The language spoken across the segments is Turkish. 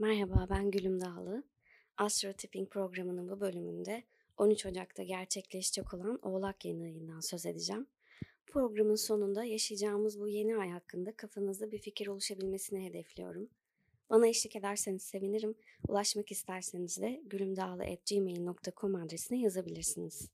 Merhaba, ben Gülüm Dağlı. Astro Tipping programının bu bölümünde 13 Ocak'ta gerçekleşecek olan Oğlak yeni ayından söz edeceğim. Programın sonunda yaşayacağımız bu yeni ay hakkında kafanızda bir fikir oluşabilmesini hedefliyorum. Bana eşlik ederseniz sevinirim. Ulaşmak isterseniz de gülümdağlı.gmail.com adresine yazabilirsiniz.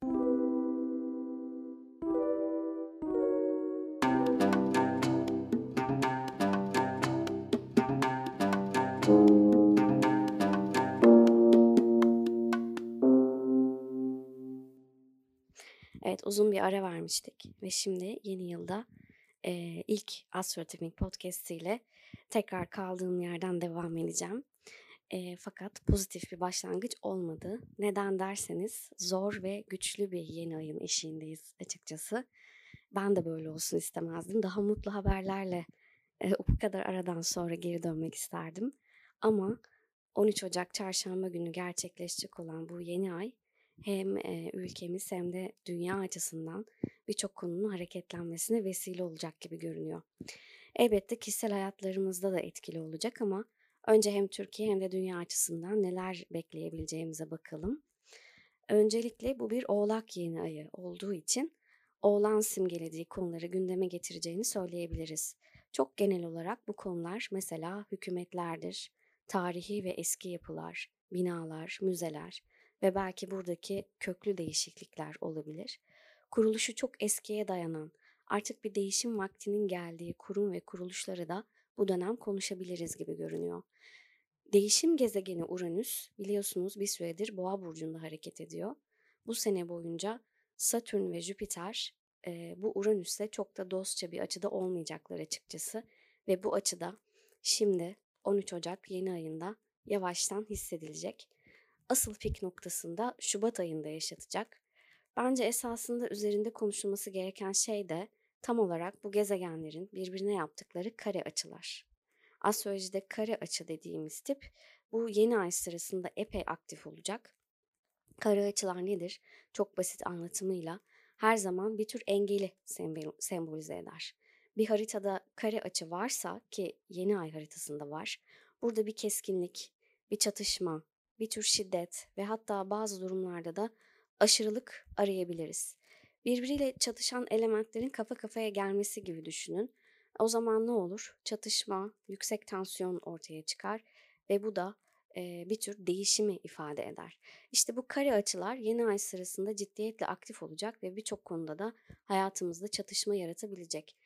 Evet uzun bir ara vermiştik ve şimdi yeni yılda e, ilk Astrotimik Podcast ile tekrar kaldığım yerden devam edeceğim. E, fakat pozitif bir başlangıç olmadı. Neden derseniz zor ve güçlü bir yeni ayın eşiğindeyiz açıkçası. Ben de böyle olsun istemezdim. Daha mutlu haberlerle e, bu kadar aradan sonra geri dönmek isterdim. Ama 13 Ocak çarşamba günü gerçekleşecek olan bu yeni ay hem ülkemiz hem de dünya açısından birçok konunun hareketlenmesine vesile olacak gibi görünüyor. Elbette kişisel hayatlarımızda da etkili olacak ama önce hem Türkiye hem de dünya açısından neler bekleyebileceğimize bakalım. Öncelikle bu bir oğlak yeni ayı olduğu için oğlan simgelediği konuları gündeme getireceğini söyleyebiliriz. Çok genel olarak bu konular mesela hükümetlerdir, tarihi ve eski yapılar, binalar, müzeler, ve belki buradaki köklü değişiklikler olabilir. Kuruluşu çok eskiye dayanan, artık bir değişim vaktinin geldiği kurum ve kuruluşları da bu dönem konuşabiliriz gibi görünüyor. Değişim gezegeni Uranüs biliyorsunuz bir süredir Boğa burcunda hareket ediyor. Bu sene boyunca Satürn ve Jüpiter e, bu Uranüs'le çok da dostça bir açıda olmayacaklar açıkçası ve bu açıda şimdi 13 Ocak yeni ayında yavaştan hissedilecek asıl pik noktasında Şubat ayında yaşatacak. Bence esasında üzerinde konuşulması gereken şey de tam olarak bu gezegenlerin birbirine yaptıkları kare açılar. Astrolojide kare açı dediğimiz tip bu yeni ay sırasında epey aktif olacak. Kare açılar nedir? Çok basit anlatımıyla her zaman bir tür engeli sembolize eder. Bir haritada kare açı varsa ki yeni ay haritasında var, burada bir keskinlik, bir çatışma, bir tür şiddet ve hatta bazı durumlarda da aşırılık arayabiliriz. Birbiriyle çatışan elementlerin kafa kafaya gelmesi gibi düşünün. O zaman ne olur? Çatışma, yüksek tansiyon ortaya çıkar ve bu da e, bir tür değişimi ifade eder. İşte bu kare açılar yeni ay sırasında ciddiyetle aktif olacak ve birçok konuda da hayatımızda çatışma yaratabilecek.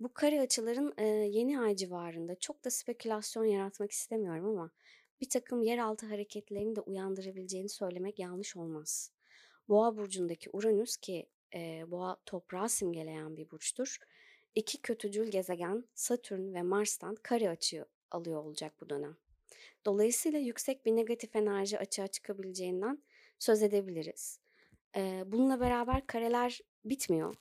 Bu kare açıların e, yeni ay civarında çok da spekülasyon yaratmak istemiyorum ama bir takım yeraltı hareketlerini de uyandırabileceğini söylemek yanlış olmaz. Boğa burcundaki Uranüs ki e, boğa toprağı simgeleyen bir burçtur. İki kötücül gezegen Satürn ve Mars'tan kare açı alıyor olacak bu dönem. Dolayısıyla yüksek bir negatif enerji açığa çıkabileceğinden söz edebiliriz. E, bununla beraber kareler bitmiyor.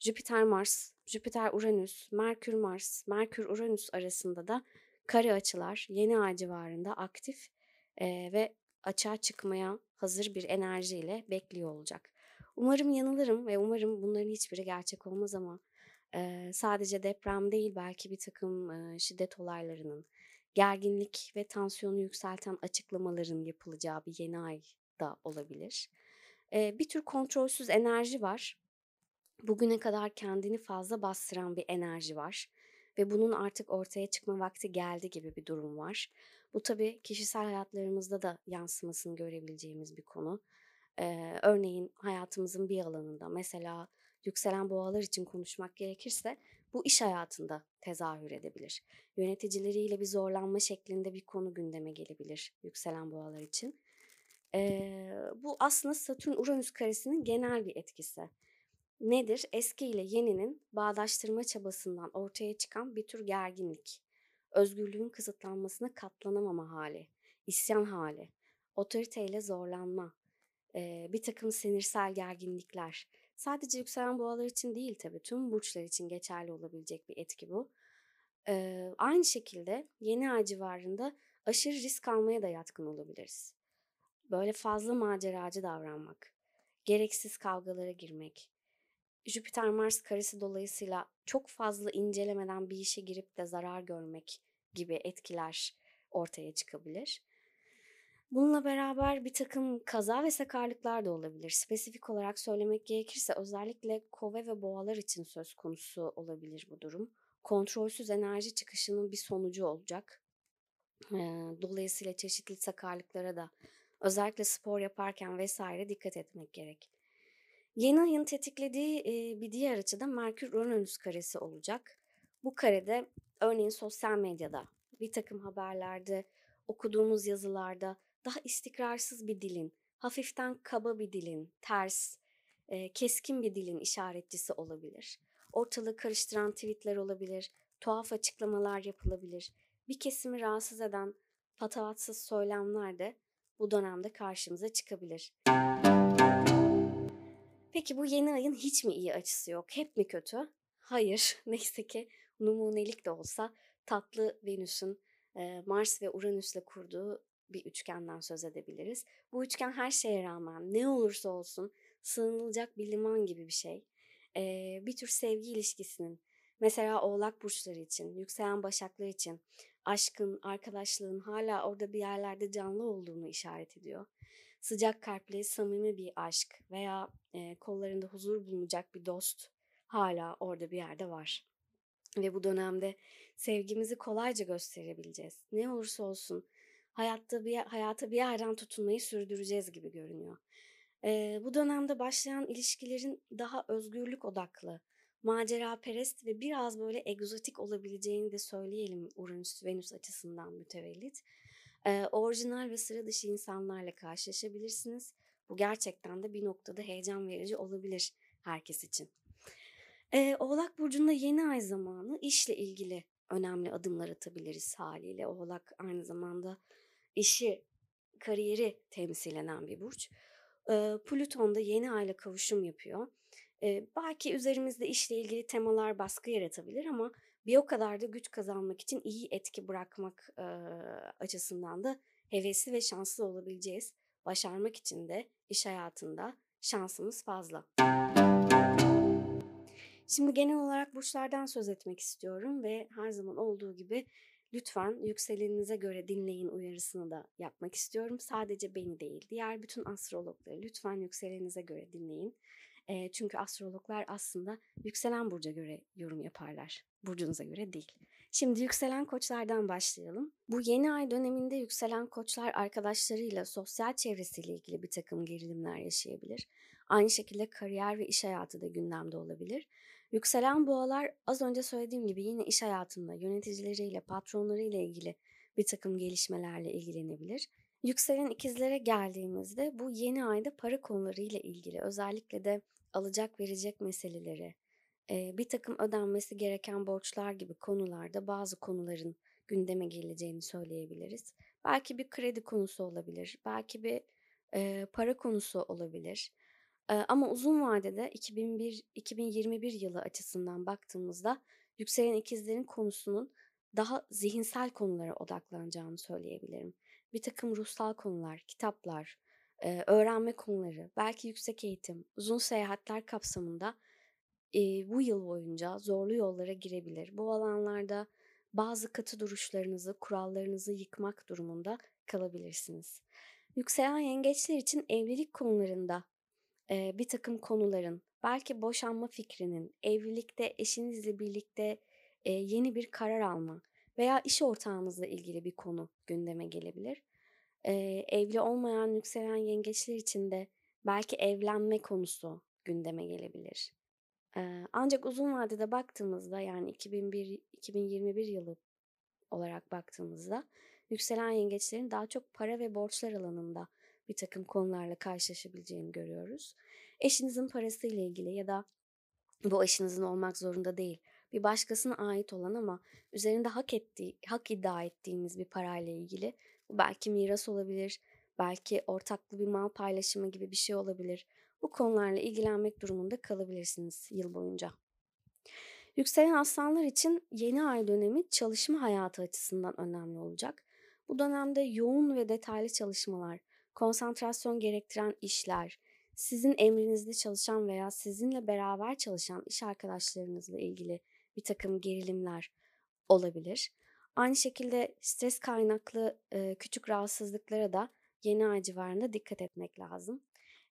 Jüpiter Mars, Jüpiter Uranüs, Merkür Mars, Merkür Uranüs arasında da kare açılar yeni ay civarında aktif e, ve açığa çıkmaya hazır bir enerjiyle bekliyor olacak. Umarım yanılırım ve umarım bunların hiçbiri gerçek olmaz ama e, sadece deprem değil belki bir takım e, şiddet olaylarının, gerginlik ve tansiyonu yükselten açıklamaların yapılacağı bir yeni ay da olabilir. E, bir tür kontrolsüz enerji var. Bugüne kadar kendini fazla bastıran bir enerji var ve bunun artık ortaya çıkma vakti geldi gibi bir durum var. Bu tabii kişisel hayatlarımızda da yansımasını görebileceğimiz bir konu. Ee, örneğin hayatımızın bir alanında mesela yükselen boğalar için konuşmak gerekirse bu iş hayatında tezahür edebilir. Yöneticileriyle bir zorlanma şeklinde bir konu gündeme gelebilir yükselen boğalar için. Ee, bu aslında Satürn-Uranüs karesinin genel bir etkisi nedir? Eski ile yeninin bağdaştırma çabasından ortaya çıkan bir tür gerginlik. Özgürlüğün kısıtlanmasına katlanamama hali, isyan hali, otoriteyle zorlanma, bir takım sinirsel gerginlikler. Sadece yükselen boğalar için değil tabii tüm burçlar için geçerli olabilecek bir etki bu. aynı şekilde yeni ay civarında aşırı risk almaya da yatkın olabiliriz. Böyle fazla maceracı davranmak, gereksiz kavgalara girmek, Jüpiter Mars karesi dolayısıyla çok fazla incelemeden bir işe girip de zarar görmek gibi etkiler ortaya çıkabilir. Bununla beraber bir takım kaza ve sakarlıklar da olabilir. Spesifik olarak söylemek gerekirse özellikle kova ve boğalar için söz konusu olabilir bu durum. Kontrolsüz enerji çıkışının bir sonucu olacak. Dolayısıyla çeşitli sakarlıklara da özellikle spor yaparken vesaire dikkat etmek gerek. Yeni ayın tetiklediği bir diğer açıda Merkür-Uranüs karesi olacak. Bu karede örneğin sosyal medyada, bir takım haberlerde, okuduğumuz yazılarda daha istikrarsız bir dilin, hafiften kaba bir dilin, ters, keskin bir dilin işaretçisi olabilir. Ortalığı karıştıran tweetler olabilir, tuhaf açıklamalar yapılabilir. Bir kesimi rahatsız eden patavatsız söylemler de bu dönemde karşımıza çıkabilir. Peki bu yeni ayın hiç mi iyi açısı yok? Hep mi kötü? Hayır. Neyse ki numunelik de olsa tatlı Venüs'ün Mars ve Uranüs'le kurduğu bir üçgenden söz edebiliriz. Bu üçgen her şeye rağmen ne olursa olsun sığınılacak bir liman gibi bir şey. bir tür sevgi ilişkisinin mesela oğlak burçları için, yükselen başaklar için aşkın, arkadaşlığın hala orada bir yerlerde canlı olduğunu işaret ediyor. Sıcak kalpli, samimi bir aşk veya e, kollarında huzur bulunacak bir dost hala orada bir yerde var. Ve bu dönemde sevgimizi kolayca gösterebileceğiz. Ne olursa olsun hayatta bir hayata bir yerden tutunmayı sürdüreceğiz gibi görünüyor. E, bu dönemde başlayan ilişkilerin daha özgürlük odaklı, macera perest ve biraz böyle egzotik olabileceğini de söyleyelim Uranüs-Venüs açısından mütevellit. Ee, orijinal ve sıra dışı insanlarla karşılaşabilirsiniz. Bu gerçekten de bir noktada heyecan verici olabilir herkes için. Ee, Oğlak Burcu'nda yeni ay zamanı işle ilgili önemli adımlar atabiliriz haliyle. Oğlak aynı zamanda işi, kariyeri temsil eden bir burç. Ee, Plüton da yeni ayla kavuşum yapıyor. Ee, belki üzerimizde işle ilgili temalar baskı yaratabilir ama bir o kadar da güç kazanmak için iyi etki bırakmak e, açısından da hevesli ve şanslı olabileceğiz. Başarmak için de iş hayatında şansımız fazla. Şimdi genel olarak burçlardan söz etmek istiyorum ve her zaman olduğu gibi lütfen yükseleninize göre dinleyin uyarısını da yapmak istiyorum. Sadece beni değil, diğer bütün astrologları lütfen yükseleninize göre dinleyin. E, çünkü astrologlar aslında yükselen burca göre yorum yaparlar. Burcunuza göre değil. Şimdi yükselen koçlardan başlayalım. Bu yeni ay döneminde yükselen koçlar arkadaşlarıyla, sosyal çevresiyle ilgili bir takım gerilimler yaşayabilir. Aynı şekilde kariyer ve iş hayatı da gündemde olabilir. Yükselen boğalar az önce söylediğim gibi yine iş hayatında yöneticileriyle, patronlarıyla ilgili bir takım gelişmelerle ilgilenebilir. Yükselen ikizlere geldiğimizde bu yeni ayda para konularıyla ilgili özellikle de alacak verecek meseleleri, bir takım ödenmesi gereken borçlar gibi konularda bazı konuların gündeme geleceğini söyleyebiliriz. Belki bir kredi konusu olabilir, belki bir para konusu olabilir. ama uzun vadede 2001 2021 yılı açısından baktığımızda yükselen ikizlerin konusunun daha zihinsel konulara odaklanacağını söyleyebilirim. Bir takım ruhsal konular, kitaplar, öğrenme konuları, belki yüksek eğitim, uzun seyahatler kapsamında e, bu yıl boyunca zorlu yollara girebilir. Bu alanlarda bazı katı duruşlarınızı, kurallarınızı yıkmak durumunda kalabilirsiniz. Yükselen yengeçler için evlilik konularında e, bir takım konuların, belki boşanma fikrinin, evlilikte eşinizle birlikte e, yeni bir karar alma veya iş ortağınızla ilgili bir konu gündeme gelebilir. E, evli olmayan yükselen yengeçler için de belki evlenme konusu gündeme gelebilir. Ancak uzun vadede baktığımızda yani 2001 2021 yılı olarak baktığımızda yükselen yengeçlerin daha çok para ve borçlar alanında bir takım konularla karşılaşabileceğini görüyoruz. Eşinizin parasıyla ilgili ya da bu eşinizin olmak zorunda değil. Bir başkasına ait olan ama üzerinde hak ettiği, hak iddia ettiğiniz bir parayla ilgili. Bu belki miras olabilir, belki ortaklı bir mal paylaşımı gibi bir şey olabilir bu konularla ilgilenmek durumunda kalabilirsiniz yıl boyunca. Yükselen aslanlar için yeni ay dönemi çalışma hayatı açısından önemli olacak. Bu dönemde yoğun ve detaylı çalışmalar, konsantrasyon gerektiren işler, sizin emrinizde çalışan veya sizinle beraber çalışan iş arkadaşlarınızla ilgili bir takım gerilimler olabilir. Aynı şekilde stres kaynaklı e, küçük rahatsızlıklara da yeni ay civarında dikkat etmek lazım.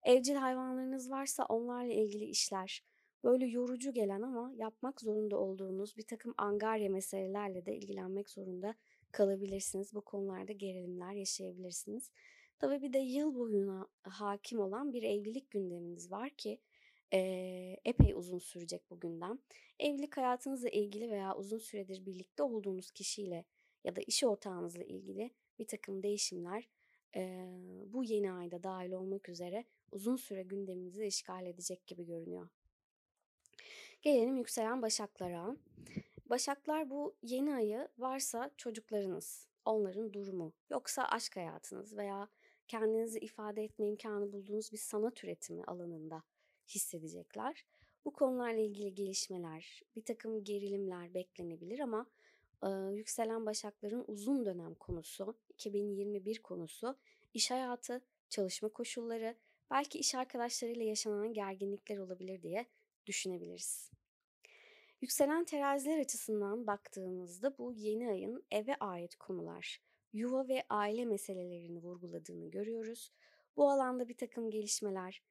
Evcil hayvanlarınız varsa onlarla ilgili işler, böyle yorucu gelen ama yapmak zorunda olduğunuz bir takım angarya meselelerle de ilgilenmek zorunda kalabilirsiniz. Bu konularda gerilimler yaşayabilirsiniz. Tabii bir de yıl boyuna hakim olan bir evlilik gündeminiz var ki e, epey uzun sürecek bu gündem. Evlilik hayatınızla ilgili veya uzun süredir birlikte olduğunuz kişiyle ya da iş ortağınızla ilgili bir takım değişimler e, bu yeni ayda dahil olmak üzere uzun süre gündeminizi işgal edecek gibi görünüyor. Gelelim yükselen başaklara. Başaklar bu yeni ayı varsa çocuklarınız, onların durumu, yoksa aşk hayatınız veya kendinizi ifade etme imkanı bulduğunuz bir sanat üretimi alanında hissedecekler. Bu konularla ilgili gelişmeler, bir takım gerilimler beklenebilir ama e, yükselen başakların uzun dönem konusu, 2021 konusu, iş hayatı, çalışma koşulları, belki iş arkadaşlarıyla yaşanan gerginlikler olabilir diye düşünebiliriz. Yükselen teraziler açısından baktığımızda bu yeni ayın eve ait konular, yuva ve aile meselelerini vurguladığını görüyoruz. Bu alanda bir takım gelişmeler,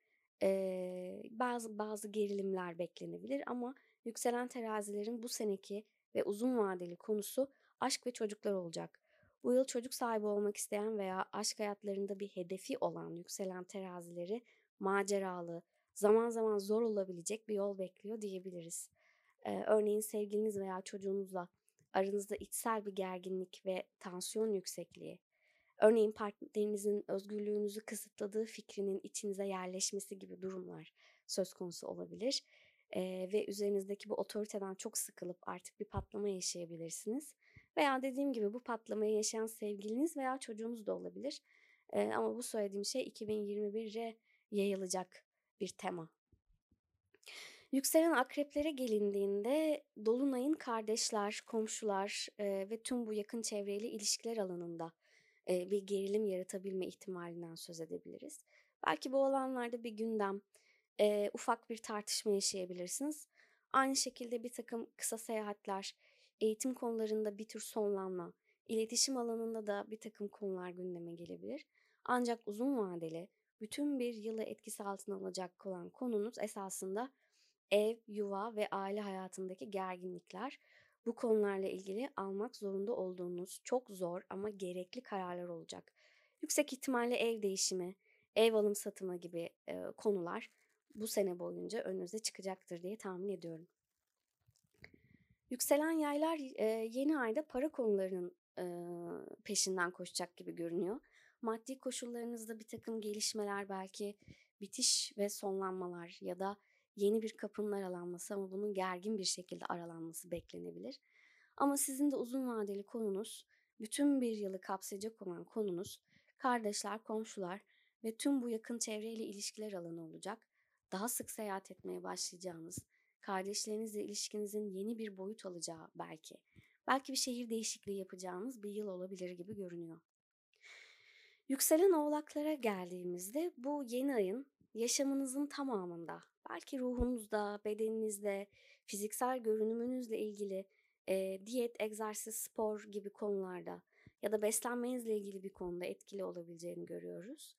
e, bazı bazı gerilimler beklenebilir ama yükselen terazilerin bu seneki ve uzun vadeli konusu aşk ve çocuklar olacak. Bu yıl çocuk sahibi olmak isteyen veya aşk hayatlarında bir hedefi olan yükselen terazileri maceralı, zaman zaman zor olabilecek bir yol bekliyor diyebiliriz. Ee, örneğin sevgiliniz veya çocuğunuzla aranızda içsel bir gerginlik ve tansiyon yüksekliği, örneğin partnerinizin özgürlüğünüzü kısıtladığı fikrinin içinize yerleşmesi gibi durumlar söz konusu olabilir. Ee, ve üzerinizdeki bu otoriteden çok sıkılıp artık bir patlama yaşayabilirsiniz. Veya dediğim gibi bu patlamayı yaşayan sevgiliniz veya çocuğunuz da olabilir. Ee, ama bu söylediğim şey 2021'e yayılacak bir tema. Yükselen akreplere gelindiğinde Dolunay'ın kardeşler, komşular e, ve tüm bu yakın çevreyle ilişkiler alanında bir gerilim yaratabilme ihtimalinden söz edebiliriz. Belki bu alanlarda bir gündem, ufak bir tartışma yaşayabilirsiniz. Aynı şekilde bir takım kısa seyahatler, eğitim konularında bir tür sonlanma, iletişim alanında da bir takım konular gündeme gelebilir. Ancak uzun vadeli, bütün bir yılı etkisi altına alacak olan konunuz esasında ev, yuva ve aile hayatındaki gerginlikler. Bu konularla ilgili almak zorunda olduğunuz çok zor ama gerekli kararlar olacak. Yüksek ihtimalle ev değişimi, ev alım satımı gibi e, konular bu sene boyunca önünüze çıkacaktır diye tahmin ediyorum. Yükselen yaylar e, yeni ayda para konularının e, peşinden koşacak gibi görünüyor. Maddi koşullarınızda bir takım gelişmeler belki bitiş ve sonlanmalar ya da yeni bir kapının aralanması ama bunun gergin bir şekilde aralanması beklenebilir. Ama sizin de uzun vadeli konunuz, bütün bir yılı kapsayacak olan konunuz, kardeşler, komşular ve tüm bu yakın çevreyle ilişkiler alanı olacak. Daha sık seyahat etmeye başlayacağınız, kardeşlerinizle ilişkinizin yeni bir boyut alacağı belki, belki bir şehir değişikliği yapacağınız bir yıl olabilir gibi görünüyor. Yükselen oğlaklara geldiğimizde bu yeni ayın yaşamınızın tamamında, belki ruhunuzda, bedeninizde, fiziksel görünümünüzle ilgili e, diyet, egzersiz, spor gibi konularda ya da beslenmenizle ilgili bir konuda etkili olabileceğini görüyoruz.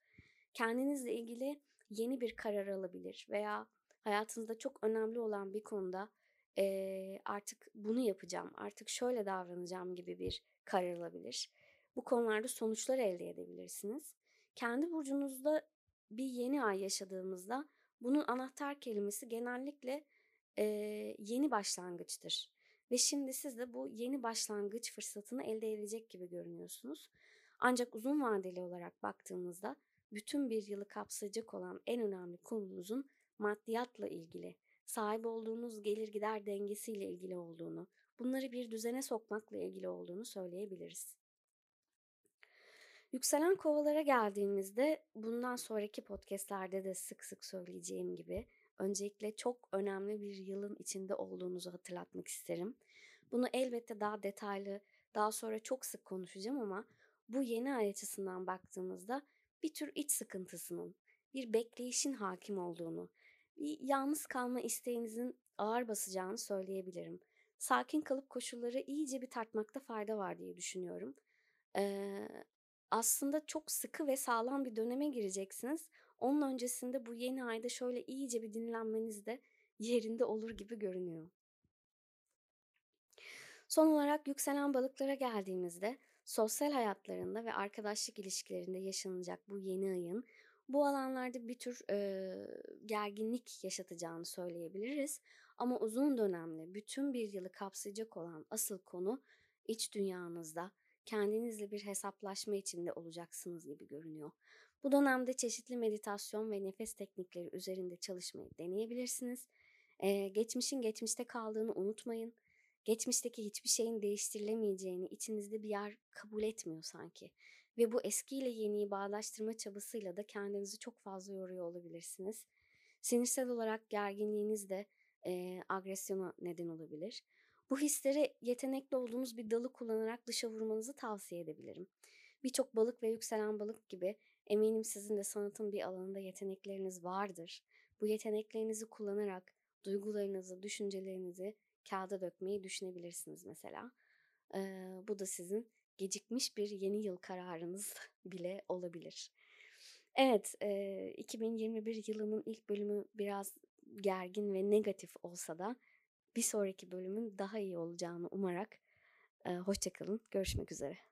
Kendinizle ilgili yeni bir karar alabilir veya hayatınızda çok önemli olan bir konuda e, artık bunu yapacağım, artık şöyle davranacağım gibi bir karar alabilir. Bu konularda sonuçlar elde edebilirsiniz. Kendi burcunuzda bir yeni ay yaşadığımızda bunun anahtar kelimesi genellikle e, yeni başlangıçtır. Ve şimdi siz de bu yeni başlangıç fırsatını elde edecek gibi görünüyorsunuz. Ancak uzun vadeli olarak baktığımızda bütün bir yılı kapsayacak olan en önemli konumuzun maddiyatla ilgili, sahip olduğunuz gelir gider dengesiyle ilgili olduğunu, bunları bir düzene sokmakla ilgili olduğunu söyleyebiliriz. Yükselen kovalara geldiğimizde bundan sonraki podcastlerde de sık sık söyleyeceğim gibi öncelikle çok önemli bir yılın içinde olduğunuzu hatırlatmak isterim. Bunu elbette daha detaylı daha sonra çok sık konuşacağım ama bu yeni ay açısından baktığımızda bir tür iç sıkıntısının, bir bekleyişin hakim olduğunu, bir yalnız kalma isteğinizin ağır basacağını söyleyebilirim. sakin kalıp koşulları iyice bir tartmakta fayda var diye düşünüyorum. Eee, aslında çok sıkı ve sağlam bir döneme gireceksiniz. Onun öncesinde bu yeni ayda şöyle iyice bir dinlenmeniz de yerinde olur gibi görünüyor. Son olarak yükselen balıklara geldiğimizde sosyal hayatlarında ve arkadaşlık ilişkilerinde yaşanacak bu yeni ayın bu alanlarda bir tür e, gerginlik yaşatacağını söyleyebiliriz. Ama uzun dönemli bütün bir yılı kapsayacak olan asıl konu iç dünyanızda kendinizle bir hesaplaşma içinde olacaksınız gibi görünüyor. Bu dönemde çeşitli meditasyon ve nefes teknikleri üzerinde çalışmayı deneyebilirsiniz. Ee, geçmişin geçmişte kaldığını unutmayın. Geçmişteki hiçbir şeyin değiştirilemeyeceğini içinizde bir yer kabul etmiyor sanki. Ve bu eskiyle yeniyi bağdaştırma çabasıyla da kendinizi çok fazla yoruyor olabilirsiniz. Sinirsel olarak gerginliğiniz de e, agresyona neden olabilir. Bu hisleri yetenekli olduğunuz bir dalı kullanarak dışa vurmanızı tavsiye edebilirim. Birçok balık ve yükselen balık gibi eminim sizin de sanatın bir alanında yetenekleriniz vardır. Bu yeteneklerinizi kullanarak duygularınızı, düşüncelerinizi kağıda dökmeyi düşünebilirsiniz mesela. Ee, bu da sizin gecikmiş bir yeni yıl kararınız bile olabilir. Evet, e, 2021 yılının ilk bölümü biraz gergin ve negatif olsa da bir sonraki bölümün daha iyi olacağını umarak hoşçakalın. Görüşmek üzere.